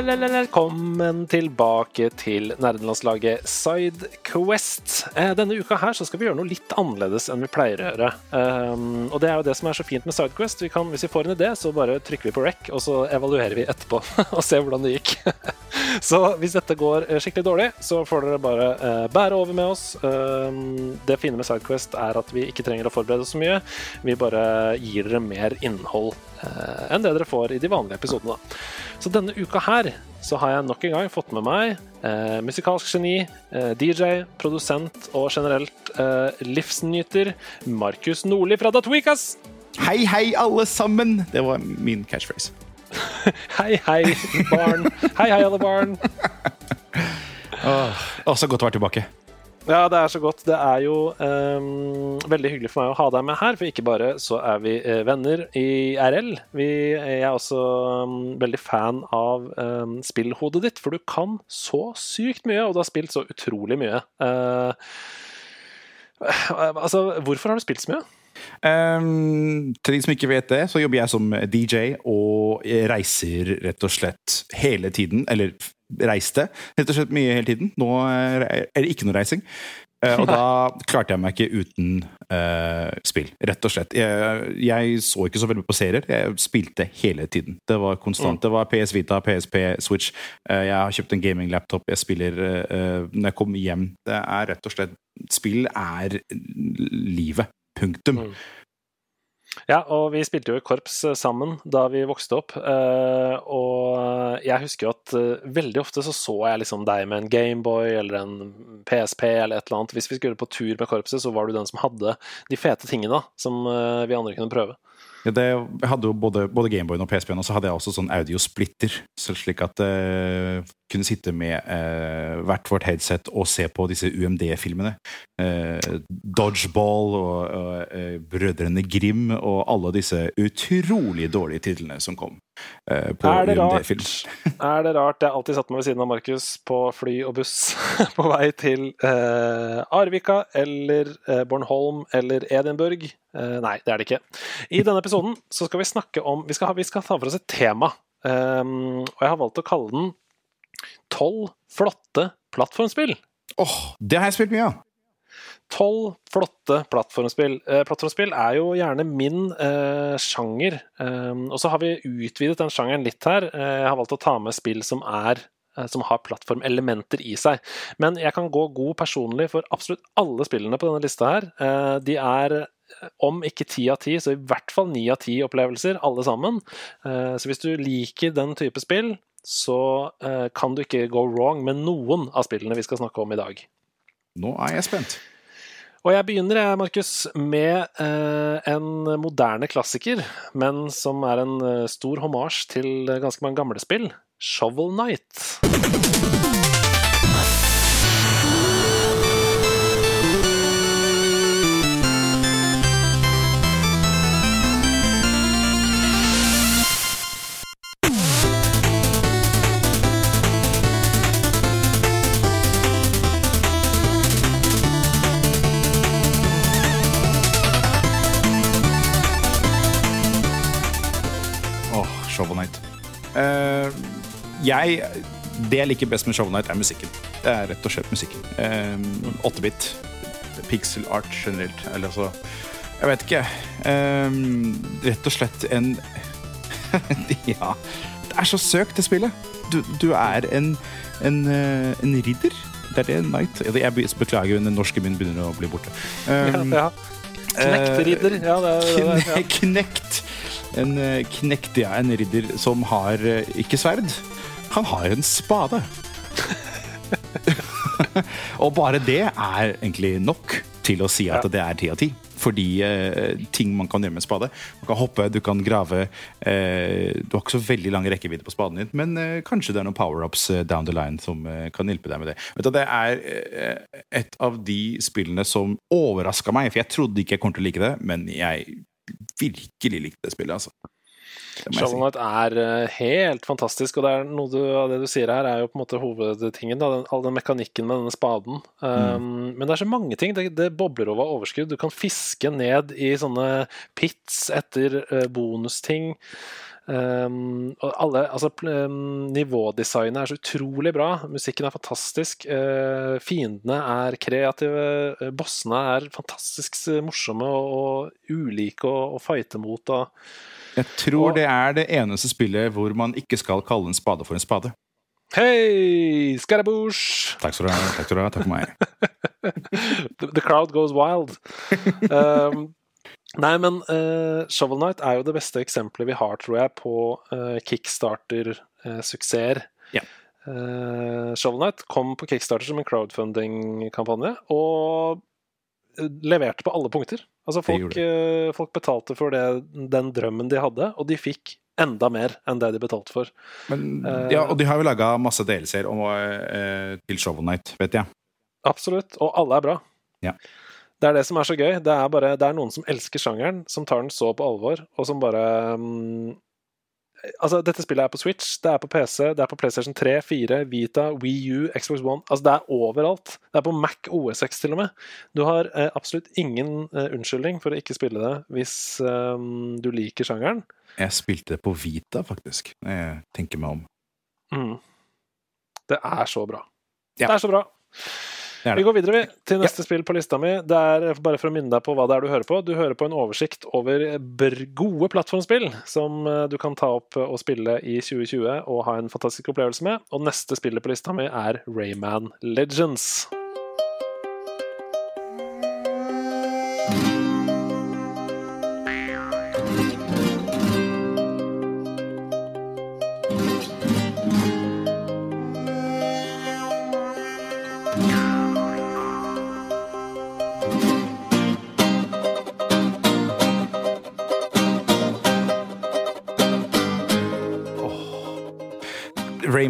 Velkommen tilbake til nerdelandslaget Sidequest. Denne uka her så skal vi gjøre noe litt annerledes enn vi pleier å gjøre. Og det er jo det som er så fint med Sidequest. Vi kan, hvis vi får en idé, så bare trykker vi på rec, og så evaluerer vi etterpå og ser hvordan det gikk. så hvis dette går skikkelig dårlig, så får dere bare bære over med oss. Det fine med Sidequest er at vi ikke trenger å forberede oss så mye. Vi bare gir dere mer innhold enn det dere får i de vanlige episodene. Så denne uka her så har jeg nok en gang fått med meg eh, musikalsk geni, eh, DJ, produsent og generelt eh, livsnyter Markus Nordli fra Datweekas. Hei, hei, alle sammen! Det var min catchphrase. hei, hei, barn. hei, hei, alle barn. Åh, så godt å være tilbake. Ja, det er så godt. Det er jo um, veldig hyggelig for meg å ha deg med her. For ikke bare så er vi uh, venner i RL, vi, jeg er også um, veldig fan av um, spillhodet ditt. For du kan så sykt mye, og du har spilt så utrolig mye. Uh, altså, hvorfor har du spilt så mye? Um, til de som ikke vet det, så jobber jeg som DJ og reiser rett og slett hele tiden. Eller reiste rett og slett mye hele tiden. Nå er det ikke noe reising. Uh, og da klarte jeg meg ikke uten uh, spill, rett og slett. Jeg, jeg, så ikke så veldig på serier. Jeg spilte hele tiden. Det var konstant. Mm. Det var PS Vita, PSP, Switch. Uh, jeg har kjøpt en gaming-laptop. Jeg spiller når jeg kommer hjem. Det er rett og slett Spill er livet. Punktum. Mm. Ja, og vi spilte jo i korps eh, sammen da vi vokste opp. Eh, og jeg husker jo at eh, veldig ofte så så jeg liksom deg med en Gameboy eller en PSP eller et eller annet. Hvis vi skulle på tur med korpset, så var du den som hadde de fete tingene som vi andre kunne prøve. Ja, det, jeg hadde jo både, både Gameboyen og PSP-en, og så hadde jeg også sånn audiosplitter. Så slik at uh, kunne sitte med uh, hvert vårt headset og se på disse UMD-filmene. Uh, Dodgeball og uh, Brødrene Grim og alle disse utrolig dårlige titlene som kom. på er det UMD-film. er det rart? Jeg har alltid satt meg ved siden av Markus på fly og buss på vei til Arvika eller Bornholm eller Edinburgh. nei, det er det ikke. I denne episoden så skal vi snakke om Vi skal, ha, vi skal ta for oss et tema. Um, og jeg har valgt å kalle den 'Tolv flotte plattformspill'. Åh, oh, det har jeg spilt mye av! Tolv flotte plattformspill. Eh, plattformspill er jo gjerne min eh, sjanger. Eh, og så har vi utvidet den sjangeren litt her. Eh, jeg har valgt å ta med spill som er eh, som har plattformelementer i seg. Men jeg kan gå god personlig for absolutt alle spillene på denne lista her. Eh, de er om ikke ti av ti, så i hvert fall ni av ti opplevelser, alle sammen. Så hvis du liker den type spill, så eh, kan du ikke go wrong med noen av spillene vi skal snakke om i dag. Nå er jeg spent. Og jeg begynner, Markus, med eh, en moderne klassiker, men som er en stor hommage til ganske mange gamle spill. Shovel Night. Jeg Det jeg liker best med Show Night, er musikken. Det er rett og slett musikken. 8-bit. Um, pixel art generelt. Eller altså Jeg vet ikke. Um, rett og slett en Ja. Det er så søkt, det spillet. Du, du er en, en, uh, en ridder. Det er det Night Jeg beklager, den norske min begynner å bli borte. Um, ja, ja. Knekt ridder. Ja, det, det, det, ja. Knekt. En knekt, ja. En ridder som har ikke sverd han har en spade. og bare det er egentlig nok til å si at det er ti av ti. fordi eh, ting man kan gjøre med spade. Man kan hoppe, du kan grave. Eh, du har ikke så veldig lang rekkevidde på spaden din, men eh, kanskje det er noen power-ups eh, down the line som eh, kan hjelpe deg med det. Du, det er eh, et av de spillene som overraska meg, for jeg trodde ikke jeg kom til å like det, men jeg virkelig likte det spillet, altså. Shovel. Knight er eh, helt fantastisk, og det er noe du, av det du sier her, er jo på en måte hovedtingen. Da, den, all den mekanikken med denne spaden. Um, Men det er så mange ting. Det, det bobler over av overskudd. Du kan fiske ned i sånne pits etter uh, bonusting. Um, og alle, altså, um, nivådesignet er så utrolig bra. Musikken er fantastisk. Uh, fiendene er kreative. Uh, bossene er fantastisk morsomme og, og ulike å fighte mot. Og, Jeg tror Og- det er det eneste spillet hvor man ikke skal kalle en spade for en spade. Hei, skarabouche! Takk skal du ha. Takk, skal du ha, takk for meg. The, the crowd goes wild. Um, nei, men uh, Shovel Knight er jo det beste eksempelet vi har, tror jeg, på uh, kickstarter-suksesser. Ja. Uh, Shovel Knight kom på kickstarter som en crowdfunding-kampanje, og eh, leverte på alle punkter. Altså folk, eh, folk betalte for det, den drømmen de hadde, og de fikk enda mer enn det de betalte for. Men, Eh, ja, og de har jo laga masse delser om, eh, til Shovel Night, vet jeg. Absolutt. Og alle er bra. Ja. Det er det som er så gøy. Det er, bare, det er noen som elsker sjangeren, som tar den så på alvor, og som bare mm, Altså, dette spillet er på Switch, det er på PC, det er på PlayStation 3, 4, Vita, Wii U, Xbox One Altså, det er overalt. Det er på Mac OSX til og med. Du har eh, absolutt ingen eh, unnskyldning for å ikke spille det hvis eh, du liker sjangeren. Jeg spilte det på Vita, faktisk. når Jeg tenker meg om. Mm. Det er så bra. Ja. Det er så bra. Det det. Vi går videre til neste spill på lista mi. Det er bare for å minne deg på hva det er du hører på. Du hører på en oversikt over gode plattformspill som eh, du kan ta opp og spille i 2020 og ha en fantastisk opplevelse med. Og neste spillet på lista mi er Rayman Legends.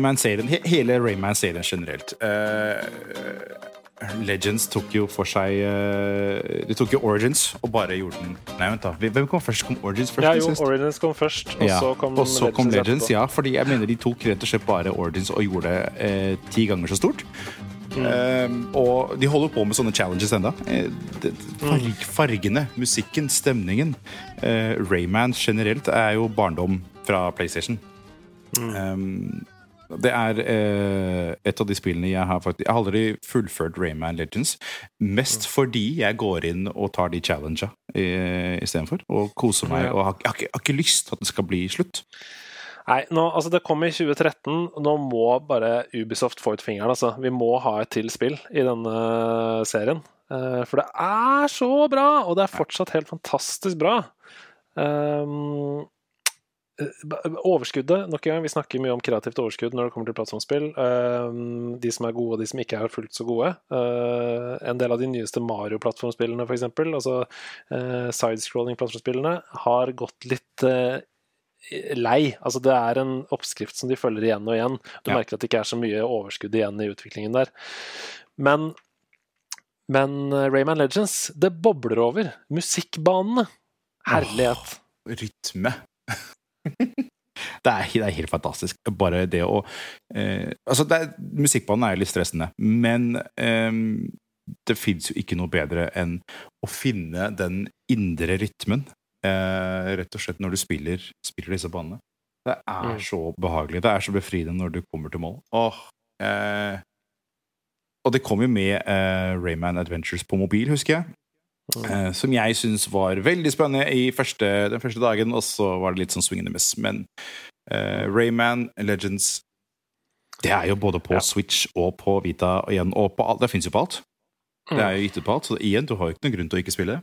Rayman-serien, he hele Rayman-serien generelt. uh, Legends tok jo for seg uh, De tok jo Origins og bare gjorde den Nei, vent, da. Hvem kom først? Kom Origins først? Ja, jo. Origins kom først, og Ja, så kom og så kom Legends, ja. Fordi jeg mener de tok rett og slett bare Origins og gjorde det uh, ti ganger så stort. Mm. Eh, og de holder på med sånne challenges enda. Eh, farg, Mm. fargene, musikken, stemningen. Uh, Rayman generelt er jo barndom fra PlayStation. Mm. Um, det er eh, et av de spillene jeg har faktisk Jeg har aldri fullført Rayman Legends. Mest Mm. fordi jeg går inn og tar de challengene uh, istedenfor. Og koser meg. Og har, jeg, har ikke, jeg har ikke lyst til at det skal bli slutt. Nei, nå, altså det kom i 2013. Nå må bare Ubisoft få ut fingeren. Altså. Vi må ha et til spill i denne serien. Eh, for det er så bra, og det er fortsatt helt fantastisk bra. Um, eh, overskuddet, nok en gang, Vi snakker mye om kreativt overskudd når det kommer til plattformspill. Um, de som er gode, og de som ikke er fullt så gode. Uh, en del av de nyeste Mario-plattformspillene, f.eks., altså uh, sidescrolling-plattformspillene, har gått litt uh, lei. Altså Det er en oppskrift som de følger igjen og igjen. Du Ja. merker at det ikke er så mye overskudd igjen i utviklingen der. Men, men eh, Rayman Legends, det bobler over. Musikkbanene. Herlighet. Rytme. Det, er, det er helt fantastisk. Bare det å eh, Altså, musikkbanen er litt stressende, men eh, det fins jo ikke noe bedre enn å finne den indre rytmen. Eh, rett og slett når du spiller, spiller disse banene. Det er Mm. så behagelig. Det er så befriende når du kommer til mål. Åh, eh, og det kom jo med eh, Rayman Adventures på mobil, husker jeg. Mm. Som jeg syns var veldig spennende i første, den første dagen, og så var det litt sånn swingende miss. Men uh, Rayman Legends Det er jo både på Ja. Switch og på Vita og igjen, og på alt. Det fins jo på alt. Det er jo gitt ut på alt, så igjen, du har jo ikke noen grunn til å ikke spille.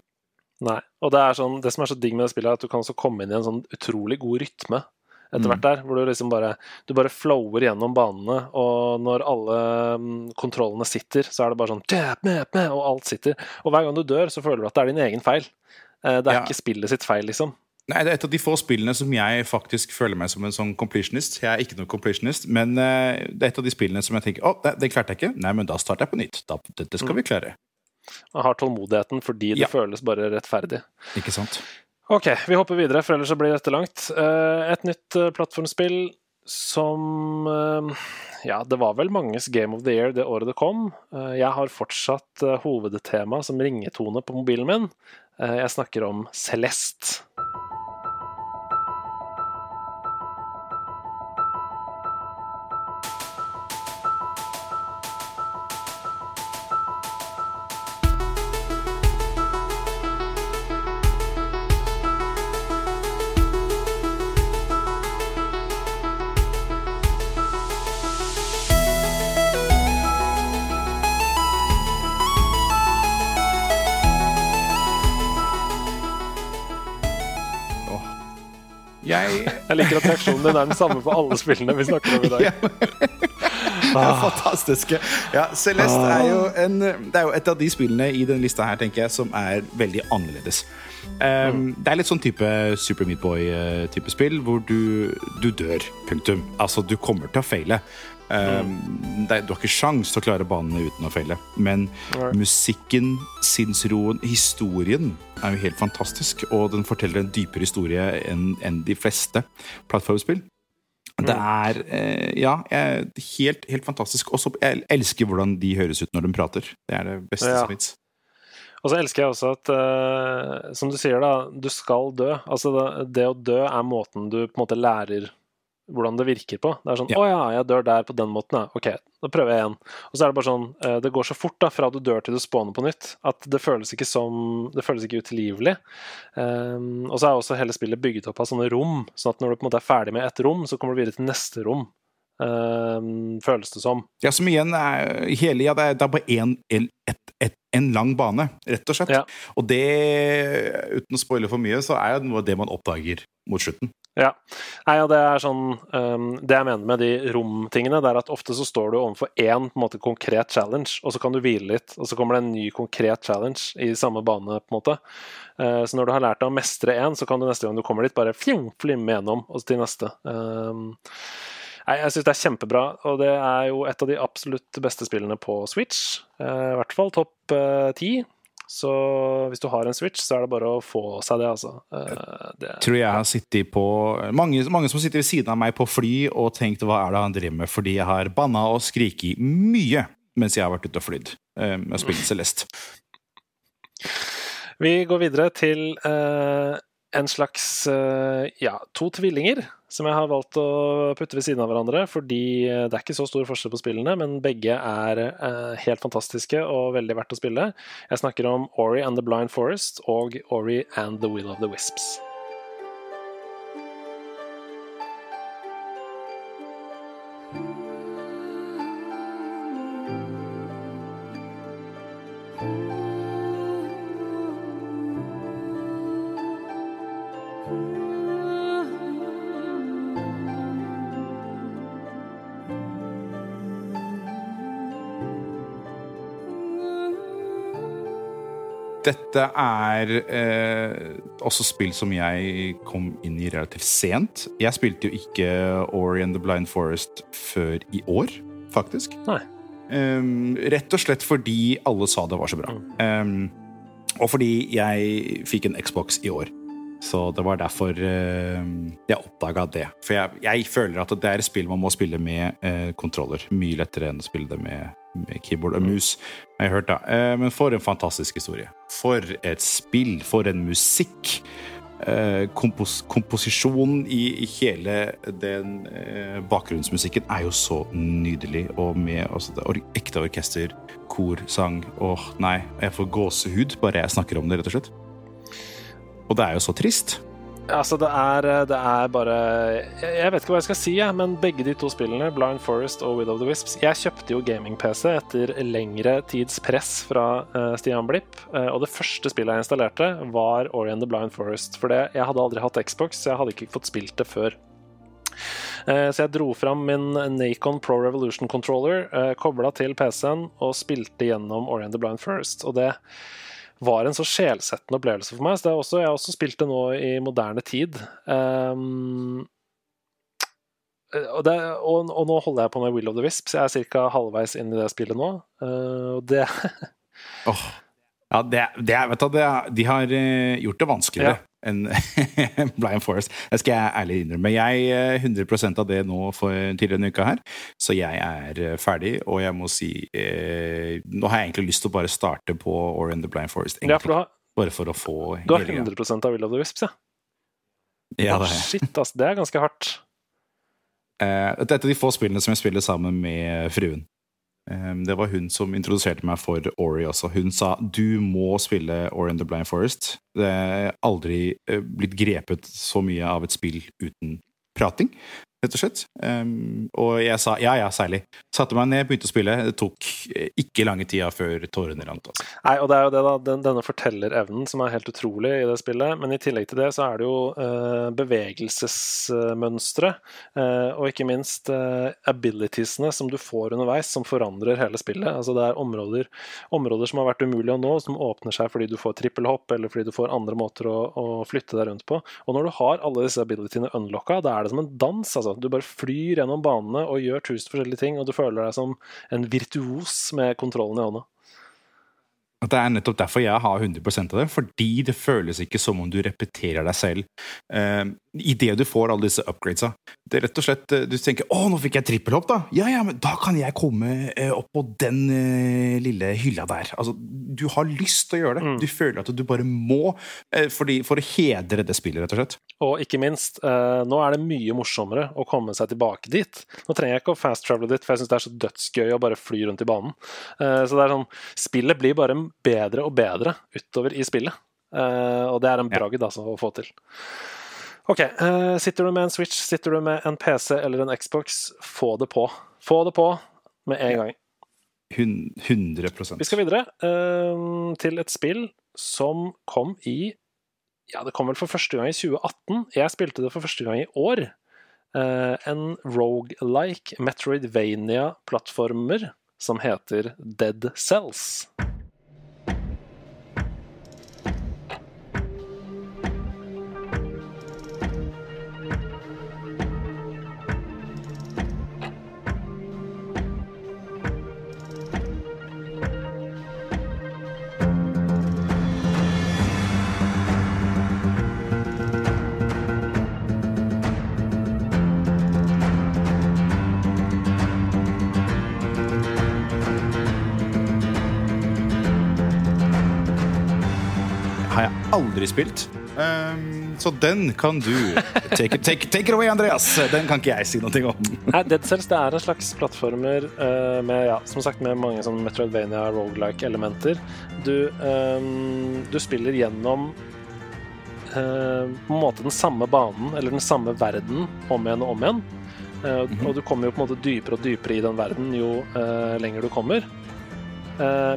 Nei. Og det, er sånn, det som er så digg med det spillet, er at du kan også komme inn i en sånn utrolig god rytme. Etter hvert der, hvor du liksom bare Du bare flower gjennom banene, og når alle mm, kontrollene sitter, så er det bare sånn Og alt sitter. Og hver gang du dør, så føler du at det er din egen feil. Eh, Det er Ja. ikke spillet sitt feil, liksom. Nei, Det er et av de få spillene som jeg faktisk føler meg som en sånn completionist. Jeg er ikke noen completionist, men eh, det er et av de spillene som jeg tenker å, det, det klarte jeg ikke. Nei, men da starter jeg på nytt. Da, dette skal vi klare. Man har tålmodigheten fordi det Ja. føles bare rettferdig. Ikke sant? Ok, vi hopper videre, for ellers så blir dette langt. Eh, Et nytt eh, plattformspill som eh, Ja, det var vel manges Game of the Year det året det kom. Jeg har fortsatt hovedtema som ringetone på mobilen min. Jeg snakker om Celeste. Jeg Jeg liker at reaksjonen din er den samme på alle spillene vi snakker om i dag. Ja. Det fantastiske. Ja, Celeste er jo, en, det er jo et av de spillene i denne lista her, tenker jeg, som er veldig annerledes. Um, Det er litt sånn type Super Meat Boy-type spill, hvor du, du dør. Punktum. Altså, du kommer til å feile. Um, det, du har ikke sjans til å klare banene uten å feile. Men musikken, sinnsroen, historien er jo helt fantastisk. Og den forteller en dypere historie enn en de fleste plattformspill. Det er eh, ja, jeg- helt, helt fantastisk. Også, jeg elsker hvordan de høres ut når de prater. Det er det beste Ja. som fins. Og så elsker jeg også at, uh, som du sier, da, du skal dø. Altså det, det å dø er måten du på en måte lærer hvordan det virker på. Det er sånn Ja. 'Å ja, jeg dør der på den måten, ja. Ok, da prøver jeg igjen'. Og så er det bare sånn eh, Det går så fort da, fra du dør til du spawner på nytt, at det føles ikke som Det føles ikke utilgivelig. Um, og så er også hele spillet bygget opp av sånne rom, sånn at når du på en måte er ferdig med ett rom, så kommer du videre til neste rom. Um, føles det som. Ja, som igjen er hele Ja, det er, det er bare en, en, et, et, en lang bane, rett og slett. Ja. Og det, uten å spoile for mye, så er det noe av det man oppdager mot slutten. Ja. Nei, ja, det er sånn um, Det jeg mener med de romtingene, det er at ofte så står du overfor én på en måte, konkret challenge, og så kan du hvile litt, og så kommer det en ny konkret challenge i samme bane, på en måte. Uh, så når du har lært deg å mestre én, så kan du neste gang du kommer dit, bare flimme gjennom, og til neste. Um, Nei, Jeg syns det er kjempebra, og det er jo et av de absolutt beste spillene på Switch. Uh, I hvert fall topp eh, ti. Så hvis du har en Switch, så er det bare å få seg det, altså. Uh, det, Tror jeg har sittet på mange, mange som sitter ved siden av meg på fly og tenkt 'hva er det han driver med', fordi jeg har banna og skriket mye mens jeg har vært ute og flydd eh, med å spille Celeste. Vi går videre til eh, en slags eh, ja, to tvillinger som jeg har valgt å putte ved siden av hverandre, fordi eh, det er ikke så stor forskjell på spillene, men begge er eh, helt fantastiske og veldig verdt å spille. Jeg snakker om Ori and the Blind Forest og Ori and the Will of the Wisps. Dette er eh, også spill som jeg kom inn i relativt sent. Jeg spilte jo ikke Ori and the Blind Forest før i år, faktisk. Um, rett og slett fordi alle sa det var så bra. Um, og fordi jeg fikk en Xbox i år. Så det var derfor uh, jeg oppdaga det. For jeg, jeg føler at det er et spill man må spille med kontroller. Mye lettere enn å spille det med keyboard og mus. Jeg hørt da. Eh, men for en fantastisk historie. For et spill. For en musikk. Eh, kompos komposisjonen i, hele den eh, bakgrunnsmusikken er jo så nydelig. Og med altså, det, or ekte orkester, kor, sang. Åh, nei. Jeg får gåsehud bare jeg snakker om det, rett og slett. Og det er jo så trist. Altså, det er, det er bare jeg, vet ikke hva jeg skal si, jeg, men begge de to spillene, Blind Forest og Widow of the Wisps Jeg kjøpte jo gaming-PC etter lengre tids press fra uh, Stian Blipp, Uh, og det første spillet jeg installerte, var Ori the Blind Forest. For det, jeg hadde aldri hatt Xbox, så jeg hadde ikke fått spilt det før. Eh, så jeg dro fram min Nacon Pro Revolution Controller, eh, kobla til PC-en og spilte gjennom Ori the Blind First. Og det var en så sjelsettende opplevelse for meg. Så også, jeg har også spilt det nå i moderne tid. Um, og, det, og, og, nå holder jeg på med Will of the Wisps. Jeg er ca. halvveis inn i det spillet nå. Uh, og det oh, Ja, det, det, vet du, det, de har uh, gjort det vanskeligere. Ja enn Blind Forest. Det skal jeg ærlig innrømme. Jeg er 100% av det nå for tidligere denne uka her, så jeg er eh, ferdig. Og jeg må si eh, Nå har jeg egentlig lyst til å bare starte på Or in the Blind Forest. Egentlig, ja, for har, bare for å få Du har 100 av Will of the Wisps, ja? Ja, det er Shit, altså. Det er ganske hardt. Eh, det er et av de få spillene som jeg spiller sammen med fruen. Ehm, det var hun som introduserte meg for Ori også. Hun sa du må spille Ori and the Blind Forest. Det er aldri eh, blitt grepet så mye av et spill uten prating rett og slett. Um, og jeg sa ja, ja, særlig. Satte meg ned, begynte å spille. Det tok eh, ikke lange tida før tårene rant. Altså. Nei, og det er jo det, da. Den, denne fortellerevnen som er helt utrolig i det spillet. Men i tillegg til det så er det jo uh, bevegelsesmønstre, uh, og ikke minst uh, abilitiesene som du får underveis, som forandrer hele spillet. Altså det er områder, områder som har vært umulige å nå, som åpner seg fordi du får trippelhopp, eller fordi du får andre måter å, å flytte deg rundt på. Og når du har alle disse abilitiene unlocka, da er det som en dans. altså. Du bare flyr gjennom banene og gjør tusen forskjellige ting, og du føler deg som en virtuos med kontrollen i hånda. Det er nettopp derfor jeg har 100 av det. Fordi det føles ikke som om du repeterer deg selv. Uh, Idet du får alle disse upgradesa. Det er rett og slett, eh, Du tenker 'Å, nå fikk jeg trippelhopp', da! Ja, ja, men da kan jeg komme uh, opp på den uh, lille hylla der. Altså, Du har lyst til å gjøre det. Mm. Du føler at du bare må, fordi, for å hedre det spillet, rett og slett. Og ikke minst, nå er det mye morsommere å komme seg tilbake dit. Nå trenger jeg ikke å fast-travele dit, for jeg syns det er så dødsgøy å bare fly rundt i banen. så det er sånn, Spillet blir bare bedre og bedre utover i spillet. Uh, og det er en bragd altså, å få til. OK. Uh, sitter du med en Switch, sitter du med en PC eller en Xbox, få det på. Få det på med en gang. 100% Vi skal videre uh, til et spill som kom i Ja, det kom vel for første gang i 2018. Jeg spilte det for første gang i år. en rogelike Metroidvania-plattformer som heter Dead Cells. Aldri spilt. Um, så den kan du take, take, take, it away, Andreas. Den kan ikke jeg si noe om. Nei, Dead Cells det er en slags plattformer uh, med, ja, som sagt, med mange sånn Metroidvania rogelike-elementer. Du, um, du, spiller gjennom uh, på en måte den samme banen, eller den samme verden, om igjen og om igjen. Uh, mm -hmm. Og du kommer jo på en måte dypere og dypere i den verden jo lenger du kommer.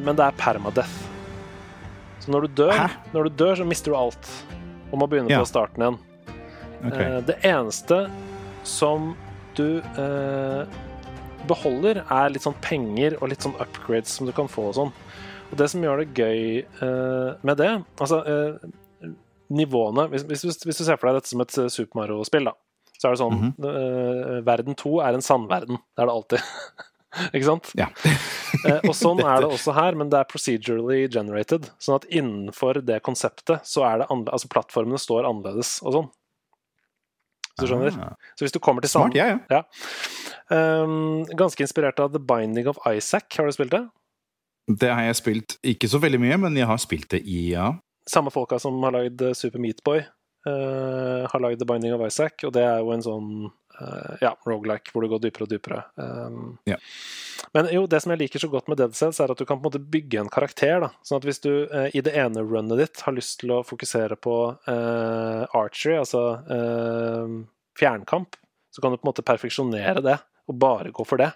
men det er permadeath. Så når du dør, når du dør så mister du alt og må begynne ja. på starten igjen. Okay. Eh, det eneste som du eh, beholder, er litt sånn penger og litt sånn upgrades som du kan få og sånn. Og det som gjør det gøy eh, med det Altså, eh, nivåene hvis, hvis, hvis, du ser for deg dette som et eh, Super Mario-spill, da, så er det sånn mm -hmm. Verden 2 er en sandverden. Det er det alltid. Ikke sant? Ja. eh, og sånn er det også her, men det er procedurally generated. Sånn at innenfor det konseptet så er det altså plattformene står annerledes og sånn. Så du skjønner? Ah. Så hvis du kommer til Smart, ja, ja. Um, ganske inspirert av The Binding of Isaac. Har du spilt det? Det har jeg spilt ikke så veldig mye, men jeg har spilt det i, ja. Samme folka som har lagd Super Meatboy, uh, har lagd The Binding of Isaac, og det er jo en sånn ja, rogelike, hvor du går dypere og dypere. Um, ja. Men jo, det som jeg liker så godt med Dead Cells, er at du kan på en måte bygge en karakter. da, sånn at Hvis du uh, i det ene runnet ditt har lyst til å fokusere på uh, archery, altså fjernkamp, så kan du på en måte perfeksjonere det og bare gå for det.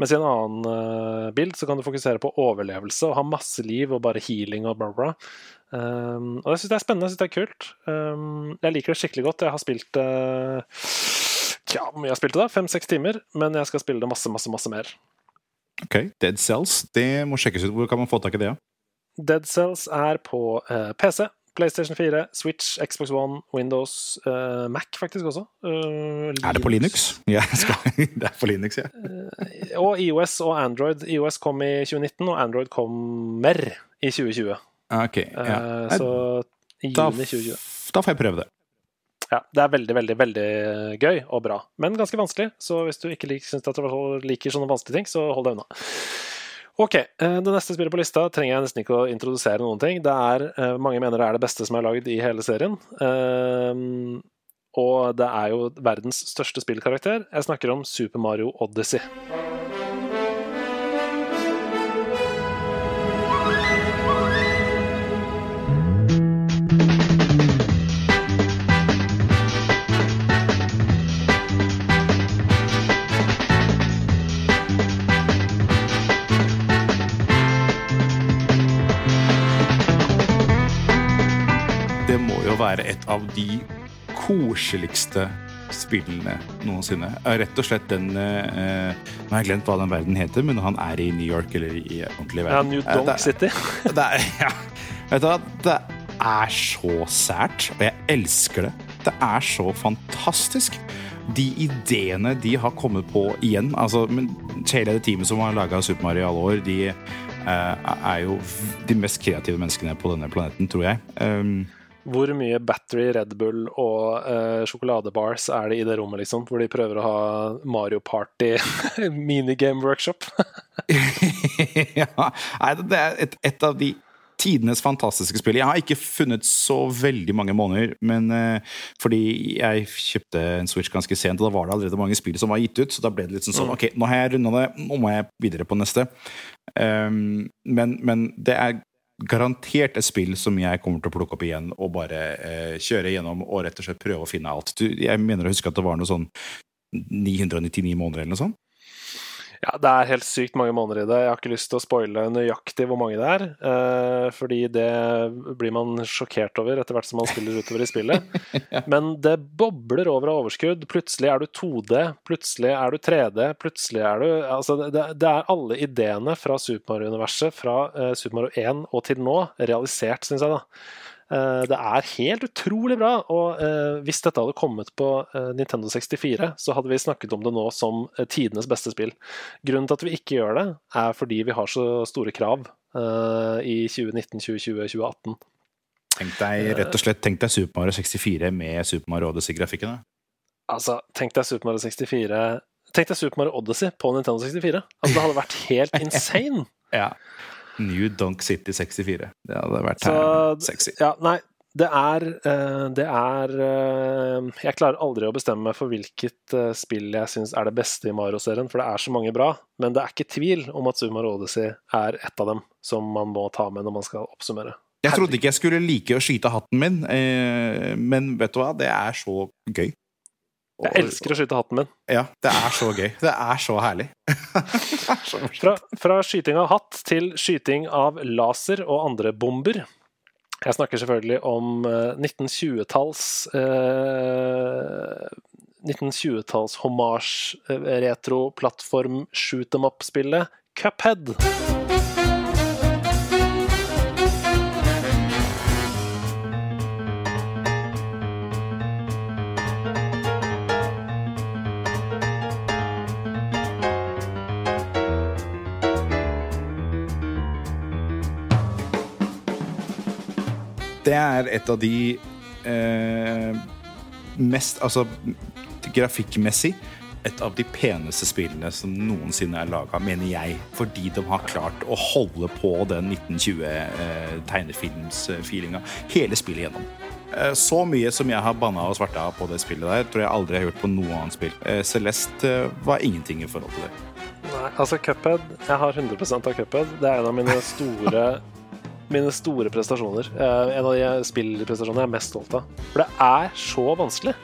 Mens i en annen uh, bild så kan du fokusere på overlevelse og ha masse liv og bare healing og bla, bla. Um, og jeg syns det er spennende, jeg synes det er kult. Um, jeg liker det skikkelig godt. Jeg har spilt uh, ja, hvor mye jeg spilte da? Fem-seks timer. Men jeg skal spille det masse, masse, masse mer. Ok, Dead Cells, det må sjekkes ut. Hvor kan man få tak i det? Ja? Dead Cells er på eh, PC, PlayStation 4, Switch, Xbox One, Windows, uh, Mac faktisk også. Uh, Er det på Linux? Ja, det er på Linux, ja. Og IOS og Android. IOS kom i 2019, og Android kommer i 2020. Ok, Eh, ja. Så i juni 2020. da får jeg prøve det. Ja, det er veldig, veldig veldig gøy og bra, men ganske vanskelig. Så hvis du ikke liker, at du liker sånne vanskelige ting, så hold deg unna. Ok, eh, Det neste spillet på lista trenger jeg nesten ikke å introdusere noen ting. Det er, eh, Mange mener det er det beste som er lagd i hele serien. Eh, Og det er jo verdens største spillkarakter. Jeg snakker om Super Mario Odyssey. Være et av de koseligste spillene noensinne. Eh, Rett og slett den eh, Nå har jeg glemt hva den verden heter, men han er i New York eller i ordentlig verden. Ja. New Eh, Donk City. Det er, ja. Vet du hva? Det er så sært, og jeg elsker det. Det er så fantastisk. De ideene de har kommet på igjen altså, men Hele det teamet som har laga Super Mario i alle år, de eh, er jo de mest kreative menneskene på denne planeten, tror jeg. Um, Hvor mye Battery, Red Bull og uh, sjokoladebars er det i det rommet, liksom? Hvor de prøver å ha Mario Party minigame-workshop? ja, nei, det er et, et av de tidenes fantastiske spill. Jeg har ikke funnet så veldig mange måneder, men uh, fordi jeg kjøpte en Switch ganske sent, og da var det allerede mange spill som var gitt ut, så da ble det litt sånn sånn Ok, nå har jeg runda det, nå må jeg videre på neste. Um, men, men det er garantert et spill som jeg kommer til å plukke opp igjen og bare eh, kjøre gjennom og rett og slett prøve å finne alt. Du, jeg mener å huske at det var noe sånn 999 måneder eller noe sånt. Ja, det er helt sykt mange måneder i det. Jeg har ikke lyst til å spoile nøyaktig hvor mange det er, eh, fordi det blir man sjokkert over etter hvert som man spiller utover i spillet. Men det bobler over av overskudd. Plutselig er du 2D, plutselig er du 3D, plutselig er du Altså, det, det er alle ideene fra Super Mario-universet fra eh, Super Mario 1 og til nå realisert, syns jeg, da. Eh, Det er helt utrolig bra, og eh, hvis dette hadde kommet på eh, Nintendo 64, så hadde vi snakket om det nå som tidenes beste spill. Grunnen til at vi ikke gjør det, er fordi vi har så store krav i 2019, 2020, 2018. Tenk deg rett og slett tenk deg Super Mario 64 med Super Mario Odyssey-grafikken. Altså, tenk deg Super Mario 64 Tenk deg Super Mario Odyssey på Nintendo 64. Altså, det hadde vært helt insane! Ja. New Dunk City 64. Det hadde vært Så- sexy. Ja, nei, det er eh, Det er eh, Jeg klarer aldri å bestemme meg for hvilket eh, spill jeg syns er det beste i Mario-serien, for det er så mange bra. Men det er ikke tvil om at Sumar Odyssey er et av dem som man må ta med når man skal oppsummere. Jeg trodde ikke jeg skulle like å skyte hatten min, men vet du hva? Det er så gøy. Jeg elsker å skyte hatten min. Ja, det er så gøy. Det er så herlig. Er så. Fra, fra skyting av hatt til skyting av laser og andre bomber. Jeg snakker selvfølgelig om eh, 1920-talls eh, 1920-talls hommage, eh, retro, plattform, shoot them up-spillet Cuphead. Det er et av de eh, mest Altså grafikkmessig et av de peneste spillene som noensinne er laga, mener jeg. Fordi de har klart å holde på den 1920-tegnefilmsfeelinga hele spillet gjennom. Eh, Så mye som jeg har banna og svarta på det spillet der, tror jeg aldri har gjort på noe annet spill. Eh, Celeste eh, var ingenting i forhold til det. Nei, altså Cuphead Jeg har 100% av Cuphead. Det er en av mine store Mine store prestasjoner. Uh, en av de spillprestasjonene jeg er mest stolt av. For det er så vanskelig.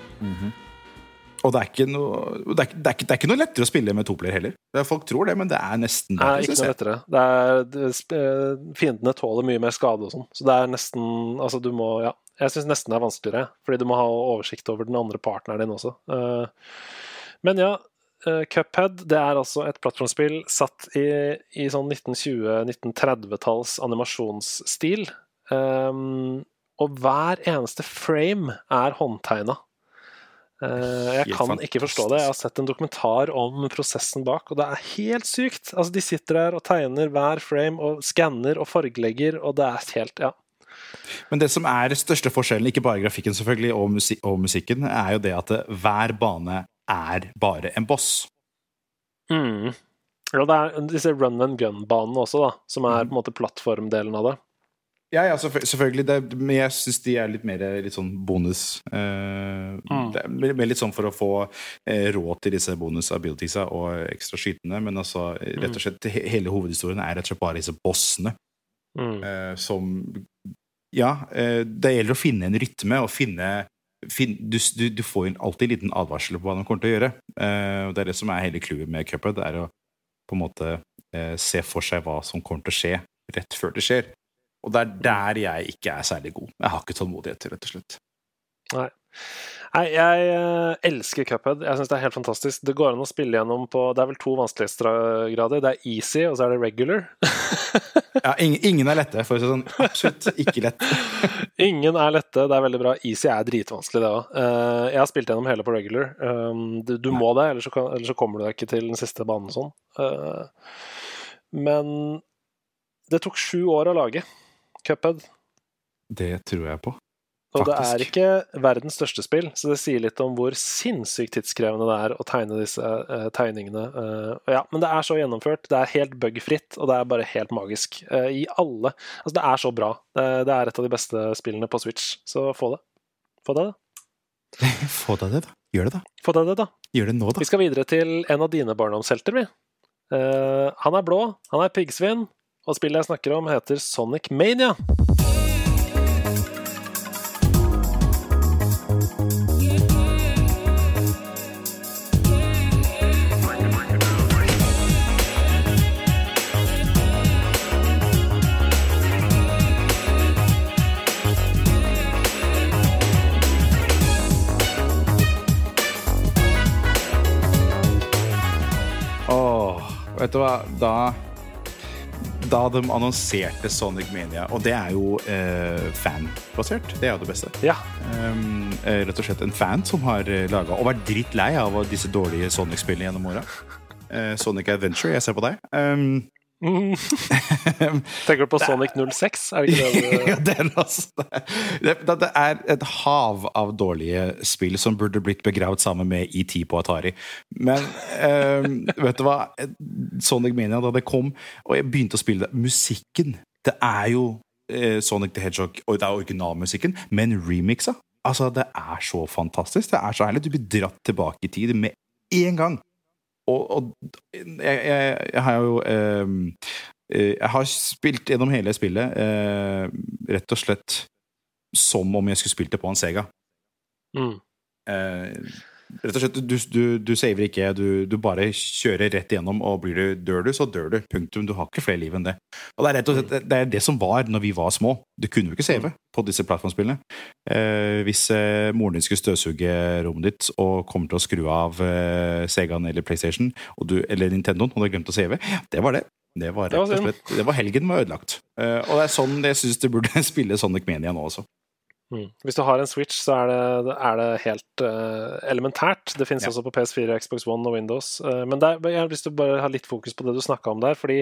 Og det er ikke noe, det er, det er, ikke, det er ikke noe lettere å spille med toplayer heller. Er- Folk tror det, men det er nesten bare, Nei, ikke noe lettere. Det det, eh, fiendene tåler mye mer skade og sånn. Så det er nesten Altså, du må Ja. Jeg syns nesten det er vanskeligere, fordi du må ha oversikt over den andre partneren din også. Eh, Men ja, Cuphead det er altså et plattformspill satt i, i sånn 1920-1930-talls animasjonsstil. Um, og hver eneste frame er håndtegna. Uh, jeg kan ikke forstå det. Jeg har sett en dokumentar om prosessen bak, og det er helt sykt. Altså, de sitter der og tegner hver frame og skanner og fargelegger, og det er helt Ja. Men det som er største forskjellen, ikke bare grafikken selvfølgelig, og, musik og musikken, er jo det at hver bane er bare en boss. Mm. Ja, det er disse run and gun-banene også, da, som er mm. på en måte plattformdelen av det. Ja, ja, selvfølgelig. Det, men jeg syns de er litt mer litt sånn bonus. Uh, mm. Det er mer litt sånn for å få uh, råd til disse bonus abilitiesa og ekstra skytene. Men altså, rett og mm. slett, hele hovedhistorien er rett og slett bare disse bossene. Mm. Uh, som ja, eh, det gjelder å finne en rytme og finne fin, du, du, du, får alltid en liten advarsel på hva de kommer til å gjøre. Uh, det er det som er hele clouet med Cuphead. Det er å på en måte uh, se for seg hva som kommer til å skje, rett før det skjer. Og det er der jeg ikke er særlig god. Jeg har ikke tålmodighet rett og slett. Nei. Nei, jeg uh, elsker Cuphead. Jeg synes Det er helt fantastisk. Det går an å spille gjennom på Det er vel to vanskelighetsgrader. Det er easy, og så er det regular. ja, ingen, ingen, er lette, for å si sånn. Absolutt ikke lett. ingen er lette. Det er veldig bra. Easy er dritvanskelig, det òg. Eh, jeg har spilt gjennom hele på regular. Um, du, du må det, ellers så, kan, ellers så, kommer du deg ikke til den siste banen sånn. Uh, men det tok sju år å lage Cuphead. Det tror jeg på. Og det er ikke verdens største spill, så det sier litt om hvor sinnssykt tidskrevende det er å tegne disse uh, tegningene. Uh, ja, men det er så gjennomført, det er helt bugfritt, og det er bare helt magisk. Uh, I alle Altså, det er så bra. Det, det, er et av de beste spillene på Switch, så få det. Få det, få deg det, da. Gjør det, da. Få deg det, da. Gjør det nå, da. Vi skal videre til en av dine barndomshelter, vi. han er blå, han er piggsvin, og spillet jeg snakker om, heter Sonic Mania. Vet du hva, da da de annonserte Sonic Mania, og det er jo eh, fanbasert. Det er jo det beste. Ja. Um, rett og slett en fan som har eh, laga og vært drittlei av disse dårlige Sonic-spillene gjennom åra. Uh, Sonic Adventure, jeg ser på deg. Um, Tenker du på Sonic 06? Er det ikke det? ja, den altså. Det, det, er et hav av dårlige spill som burde blitt begravd sammen med ET på Atari. Men um, vet du hva? Sonic Mania, da det kom, og jeg begynte å spille det Musikken, det er jo eh, Sonic the Hedgehog, og det er originalmusikken, men remixa. Altså, det er så fantastisk. Det er så herlig. Du blir dratt tilbake i tid med én gang og, og jeg, jeg, jeg, har jo eh, Jeg har spilt gjennom hele spillet eh, rett og slett som om jeg skulle spilt det på en Sega. Mm. Eh, Rett og slett, Du, du, du saver ikke, du, du, bare kjører rett igjennom, og blir du, dør du, så dør du. Punktum. Du har ikke flere liv enn det. Og Det er rett og slett, det er det som var når vi var små. Du kunne jo ikke save på disse plattformspillene. Eh, hvis eh, moren din skulle støvsuge rommet ditt og kommer til å skru av eh, Segaen eller PlayStation du, eller Nintendoen, og du har glemt å save, det var det. Det var rett og slett, det var helgen var ødelagt. Eh, og det er sånn jeg syns du burde spille Sonic Mania nå også. Mm. Hvis du har en Switch, så er det, er det helt uh, elementært. Det finnes ja. også på PS4, Xbox One og Windows. Uh, men der, jeg har lyst til å bare ha litt fokus på det du snakka om der. fordi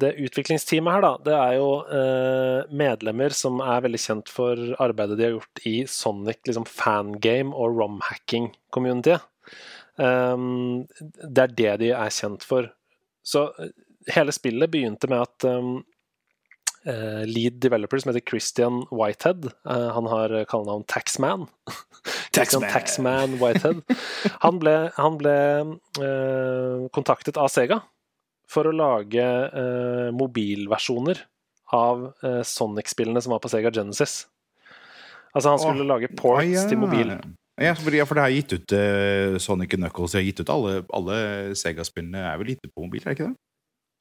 det utviklingsteamet her, da, det er jo uh, medlemmer som er veldig kjent for arbeidet de har gjort i Sonic liksom fangame og romhacking-community. Um, det er det de er kjent for. Så hele spillet begynte med at um, lead developer som heter Christian Whitehead. Uh, han har kallenavn Taxman. Taxman. Taxman Whitehead. Han ble, han ble uh, kontaktet av Sega for å lage mobilversjoner av Sonic-spillene som var på Sega Genesis. Altså, han skulle oh, lage ports oh, ja. til mobil. Ja, for, det har gitt ut uh, Sonic Knuckles. Jeg har gitt ut alle, alle Sega-spillene er vel gitt ut på mobil, er det ikke det?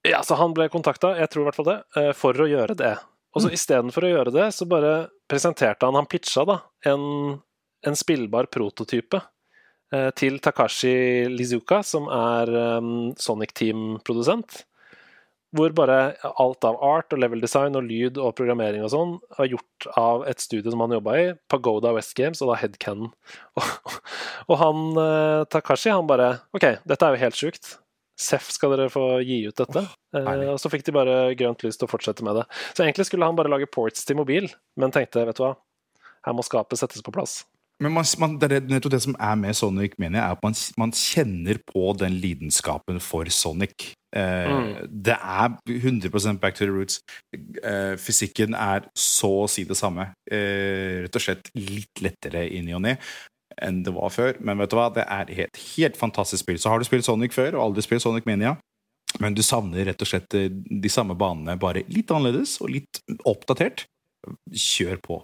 Ja, så han ble kontakta, jeg tror i hvert fall det, eh, for å gjøre det. Og så mm. istedenfor å gjøre det, så bare presenterte han Han pitcha da en, en spillbar prototype eh, til Takashi Lizuka, som er um, Sonic Team-produsent. Hvor bare alt av art og level design og lyd og programmering og sånn er gjort av et studio som han jobba i, Pagoda West Games, og da Headcanon. Og, og han eh, Takashi, han bare OK, dette er jo helt sjukt. Seff skal dere få gi ut dette. Oh, eh, og så fikk de bare grønt lys til å fortsette med det. Så egentlig skulle han bare lage ports til mobil, men tenkte, vet du hva, her må skapet settes på plass. Men man, man, det, nettopp det som er med Sonic, mener jeg, er at man, man kjenner på den lidenskapen for Sonic. Eh, mm. Det er 100% back to the roots. Eh, fysikken er så å si det samme. Eh, rett og slett litt lettere i ny og ne enn det var før. Men vet du hva, det er et helt fantastisk spill. Så har du spilt Sonic før og aldri spilt Sonic Mania, men du savner rett og slett eh, de samme banene, bare litt annerledes og litt oppdatert, kjør på.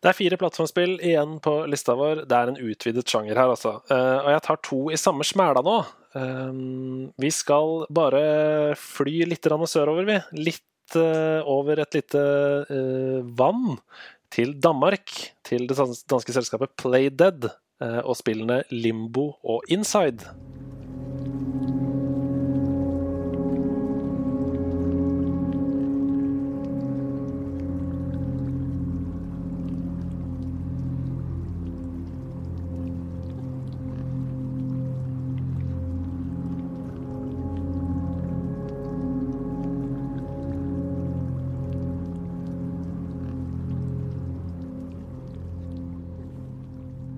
Det er fire plattformspill igjen på lista vår. Det er en utvidet sjanger her, altså. Uh, og jeg tar to i samme smæla nå. Uh, vi skal bare fly litt sørover, vi. Litt over et lite vann. Til Danmark. Til det danske selskapet Playdead. og spillene Limbo og Inside.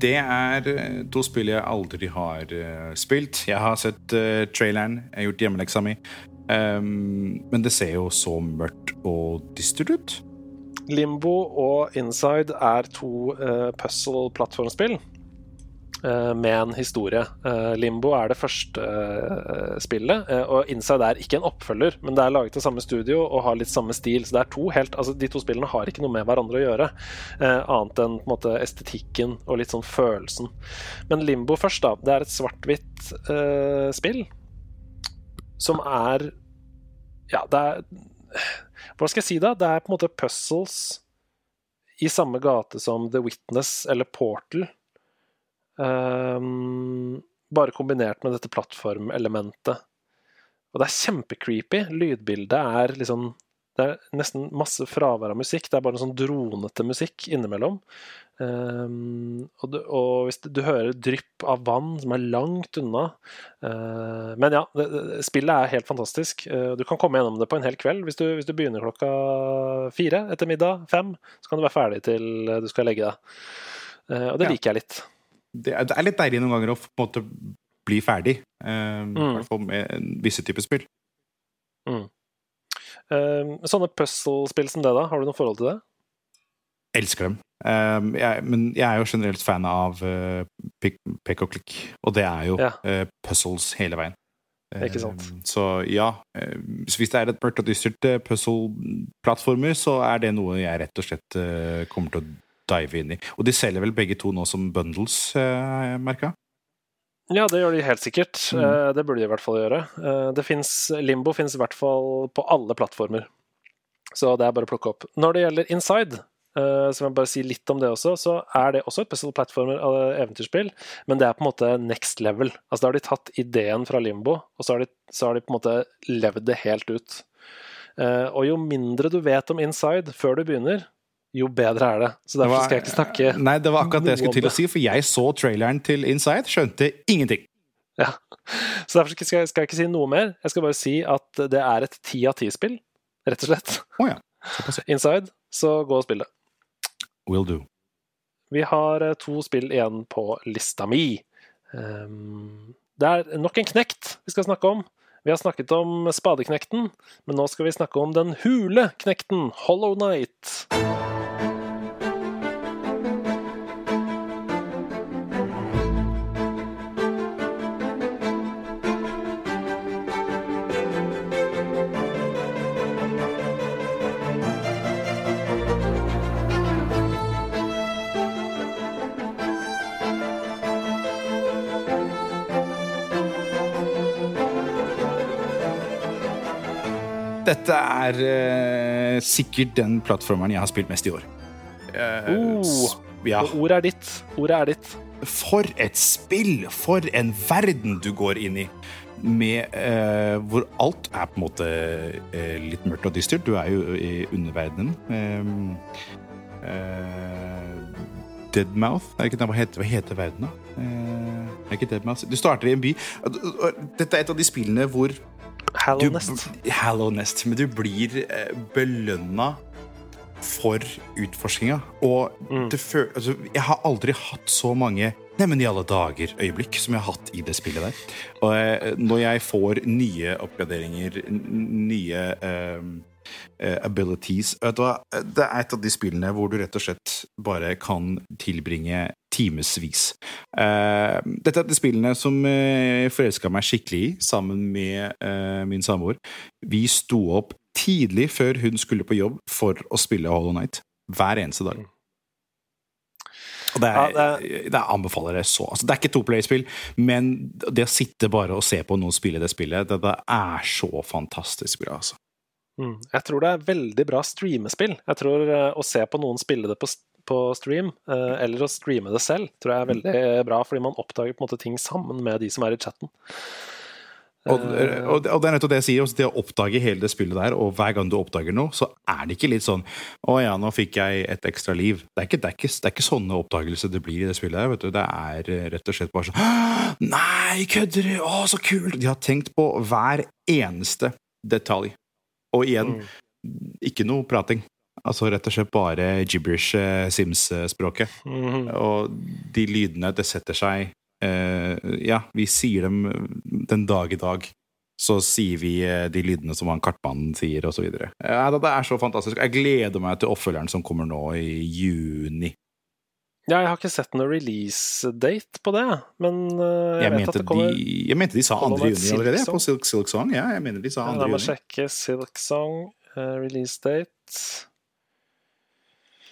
Det er eh, to spill jeg aldri har uh, spilt. Jeg har sett uh, traileren, jeg har gjort hjemmeleksa mi. Um, men det ser jo så mørkt og dystert ut. Limbo og Inside er to uh, puzzle-plattformspill. Eh, med en historie. Eh, Limbo er det første eh, spillet, og Inside er ikke en oppfølger, men det er laget av samme studio og har litt samme stil. Så det er to helt, altså De to spillene har ikke noe med hverandre å gjøre, annet enn på en måte estetikken og litt sånn følelsen. Men Limbo først, da. Det er et svart-hvitt uh, spill som er Ja, det er Hva skal jeg si, da? Det er på en måte puzzles i samme gate som The Witness eller Portal. Um, bare kombinert med dette plattformelementet. Og det er kjempecreepy. Lydbildet er liksom Det er nesten masse fravær av musikk. Det er bare en sånn dronete musikk innimellom. Um, og, du, og, hvis du, du, hører drypp av vann som er langt unna uh, Men ja, det, det, spillet er helt fantastisk. Uh, du kan komme gjennom det på en hel kveld. Hvis du, hvis du begynner klokka fire etter middag, fem, så kan du være ferdig til du skal legge deg. Uh, og det ja. liker jeg litt det, er, det er litt deilig noen ganger å på en måte bli ferdig. Um, mm. I hvert fall med visse typer spill. Mm. Um, sånne puzzle-spill som det, da, har du noe forhold til det? Elsker dem. Um, jeg, men jeg er jo generelt fan av uh, pick og klikk, og det er jo ja. uh, puzzles hele veien. Ikke sant. så ja, uh, hvis det er et mørkt og dystert puzzle-plattformer, så er det noe jeg rett og slett kommer til å dive inn i. Og de selger vel begge to nå som bundles, eh, merka? Ja, det gjør de helt sikkert. Mm. Eh, det burde de i hvert fall gjøre. Eh, det finnes, Limbo finnes i hvert fall på alle plattformer, så det er bare å plukke opp. Når det gjelder Inside, uh, så jeg bare si litt om det også, så er det også et puzzle platformer eventyrspill, men det er på en måte next level. Altså Da har de tatt ideen fra Limbo, og så har de, så har de på en måte levd det helt ut. Uh, og jo mindre du vet om Inside før du begynner, jo bedre er det. Så derfor var, skal jeg ikke snakke Nei, det var akkurat det jeg skulle til å si, for jeg så traileren til Inside, skjønte ingenting. Ja, Så derfor skal jeg, skal jeg, ikke si noe mer. Jeg skal bare si at det er et ti av ti-spill, rett og slett. Oh, ja. Inside, så gå og spill det. Will do. Vi har eh, to spill igjen på lista mi. Um, det er nok en knekt vi skal snakke om. Vi har snakket om spadeknekten, men nå skal vi snakke om den hule knekten, Hollow Night. Dette er uh, sikkert den plattformeren jeg har spilt mest i år. Uh, oh, ja. Ordet er ditt. Ordet er ditt. For et spill! For en verden du går inn i! Med, eh, hvor alt er på en måte eh, litt mørkt og dystert. Du er jo i underverdenen. Eh, eh, Deadmouth er ikke, hva, heter, hva heter verden, da? Eh, er ikke Deadmouth Du starter i en by. Dette er et av de spillene hvor Hallownest. Hallownest. Men du blir eh, belønna for utforskinga. Og Mm. altså, jeg har aldri hatt så mange Neimen i alle dager-øyeblikk som jeg har hatt i det spillet der. Og eh, når jeg får nye oppgraderinger, nye eh, abilities du hva? Det er et av de spillene hvor du rett og slett bare kan tilbringe timevis. Eh, dette er et av de spillene som uh, forelska meg skikkelig i, sammen med eh, min samboer. Vi sto opp tidlig før hun skulle på jobb for å spille Hollow Night. Hver eneste dag. Og det, er, Ja, det anbefaler jeg så. Altså, det er ikke toplay-spill, men det å sitte bare og se på noen spille det spillet, det, det er så fantastisk bra. Altså. Mm. Jeg tror det er veldig bra streamespill. Jeg tror uh, Å se på noen spille det på, på stream, uh, eller å streame det selv, tror jeg er veldig bra, fordi man oppdager på en måte ting sammen med de som er i chatten. Og, Eh, og, og det er nettopp det jeg sier, også det å oppdage hele det spillet der, og hver gang du oppdager noe, så er det ikke litt sånn 'Å ja, nå fikk jeg et ekstra liv'. Det er ikke, det er ikke, det er ikke sånne oppdagelser det blir i det spillet der. vet du. Det er rett og slett bare sånn 'Nei, kødder du? Å, så kult!' De har tenkt på hver eneste detalj. Og igjen, Mm. ikke noe prating. Altså rett og slett bare gibberish eh, Sims-språket. mhm. Og de lydene, det setter seg eh, Ja, vi sier dem den dag i dag. Så sier vi eh, de lydene som han kartmannen sier, osv. Ja, det er så fantastisk. Jeg gleder meg til oppfølgeren som kommer nå i juni. Ja, jeg har ikke sett noen release-date på det, men eh, jeg, Jeg vet at det kommer de, jeg mente de sa Hollow 2. Juni allerede, Silk på Silk, Silk Song. Ja, jeg mener de sa ja, 2. La meg sjekke Silk Song, uh, release-date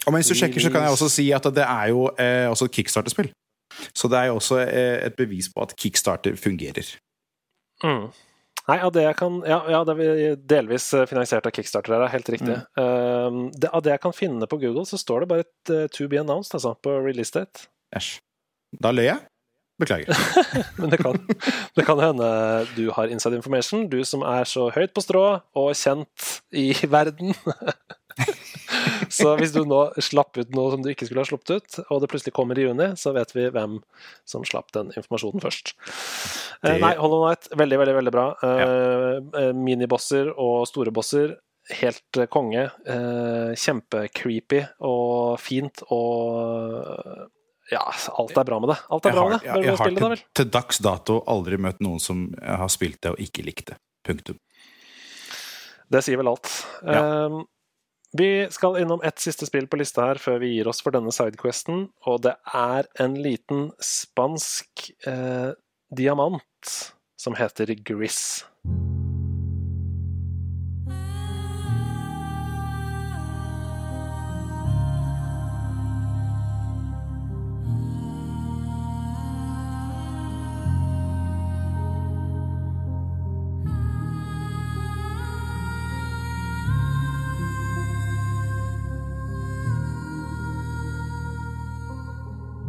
Og mens du sjekker, så kan jeg også si at det er jo eh, også et kickstarter-spill. Så det er jo også eh, et bevis på at kickstarter fungerer. mm. Nei, av det jeg kan Ja, ja det er delvis eh, finansiert av Kickstarter, det er helt riktig. Eh, det, av det jeg kan finne på Google, så står det bare et uh, to be announced, altså, på release-date. Æsj. Da løy jeg. Beklager. Men det kan, det kan hende du har inside information, du som er så høyt på strå og kjent i verden. Så hvis du nå slapp ut noe som du ikke skulle ha sluppet ut, og det plutselig kommer i juni, så vet vi hvem som slapp den informasjonen først. Eh, Det- Nei, Hollow Night, veldig, veldig veldig bra. Eh, eh, Minibosser og store bosser, helt konge. Kjempecreepy og fint og Ja, alt er bra med det. Alt er Jeg bra med det. jeg, Bør jeg du har til, det, til, dags dato aldri møtt noen som har spilt det og ikke likt det. Punktum. Det sier vel alt. Ja. Eh, vi skal innom ett siste spill på lista her før vi gir oss for denne sidequesten, og det er en liten spansk eh, diamant som heter Gris.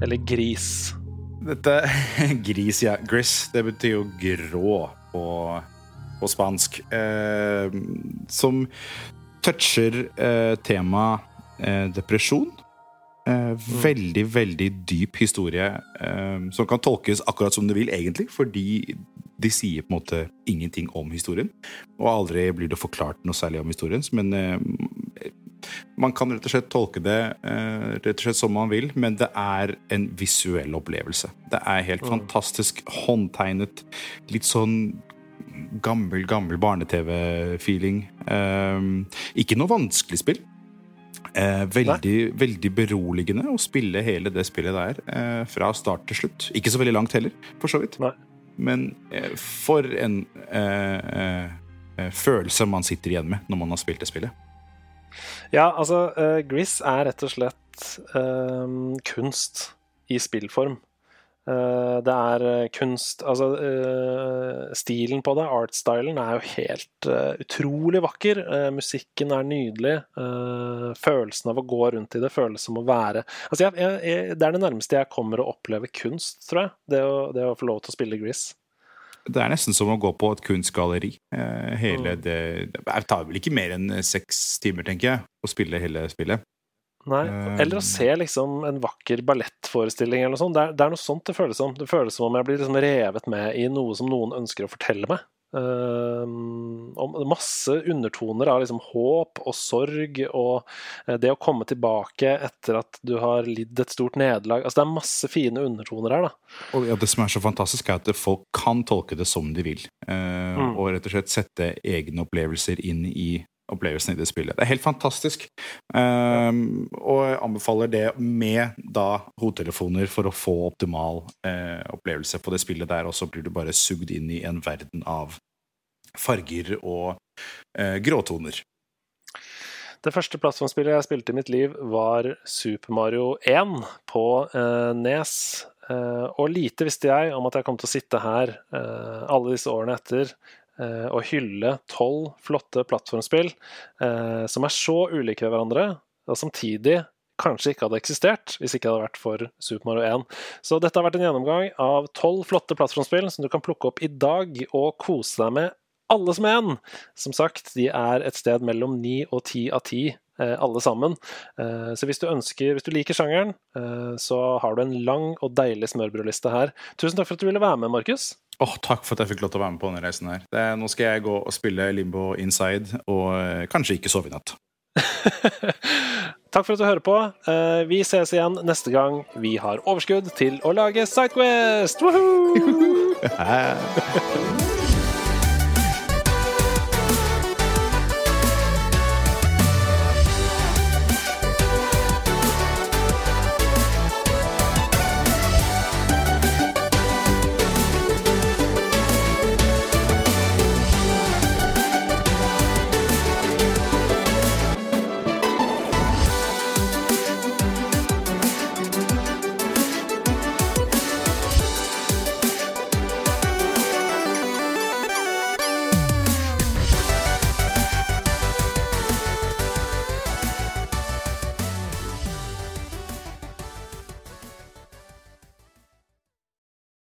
Eller Gris. Dette Gris, ja. Gris, det betyr jo grå på, på spansk. Eh, som toucher eh, temaet eh, depresjon. Eh, veldig, veldig dyp historie eh, som kan tolkes akkurat som du vil, egentlig, fordi de sier på en måte ingenting om historien. Og aldri blir det forklart noe særlig om historien, men eh, man kan rett og slett tolke det eh, rett og slett som man vil, men det er en visuell opplevelse. Det er helt fantastisk håndtegnet. Litt sånn gammel, gammel barne-TV-feeling. Eh, ikke noe vanskelig spill. Eh, veldig, veldig beroligende å spille hele det spillet der eh, fra start til slutt. Ikke så veldig langt heller, for så vidt. Nei. Men eh, for en eh, eh, følelse man sitter igjen med når man har spilt det spillet. Ja, altså, uh, Gris er rett og slett uh, kunst i spillform. Uh, det er eh, kunst Altså, uh, stilen på det, artstylen, er jo helt utrolig vakker. musikken er nydelig. følelsen av å gå rundt i det føles som å være Altså, jeg, jeg, det er det nærmeste jeg kommer å oppleve kunst, tror jeg. Det å, det å få lov til å spille Grease. Det er nesten som å gå på et kunstgalleri. Hele mm. det Det tar vel ikke mer enn seks timer, tenker jeg, å spille hele spillet. Nei, Eller å se liksom en vakker ballettforestilling eller noe sånt. Det er, det er, noe sånt det føles som. Det føles som om jeg blir liksom revet med i noe som noen ønsker å fortelle meg. Um, masse undertoner av liksom håp og sorg og eh, det å komme tilbake etter at du har lidd et stort nederlag. Altså, det er masse fine undertoner her. da. Og ja, Det som er så fantastisk, er at folk kan tolke det som de vil. Uh, mm. Og rett og slett sette egne opplevelser inn i opplevelsen i det spillet. Det er helt fantastisk. Um, og jeg anbefaler det med da hodetelefoner for å få optimal uh, opplevelse på det spillet der, og så blir du bare sugd inn i en verden av farger og uh, gråtoner. Det første plattformspillet jeg spilte i mitt liv, var Super Mario 1 på uh, Nes. Og lite visste jeg om at jeg kom til å sitte her alle disse årene etter Eh, å hylle tolv flotte plattformspill eh, som er så ulike hverandre, og samtidig kanskje ikke hadde eksistert hvis ikke det hadde vært for Super Mario 1. Så dette har vært en gjennomgang av tolv flotte plattformspill som du kan plukke opp i dag og kose deg med alle som en. Som sagt, de er et sted mellom ni og ti av ti eh, alle sammen. Så hvis du ønsker, hvis du liker sjangeren, så har du en lang og deilig smørbrødliste her. Tusen takk for at du ville være med, Markus. Oh, takk for at jeg fikk lov til å være med på denne reisen. her. Det, nå skal jeg gå og spille Limbo Inside, og eh, kanskje ikke sove i natt. takk for at du hører på. Uh, vi ses igjen neste gang vi har overskudd til å lage Sidequest! Woohoo!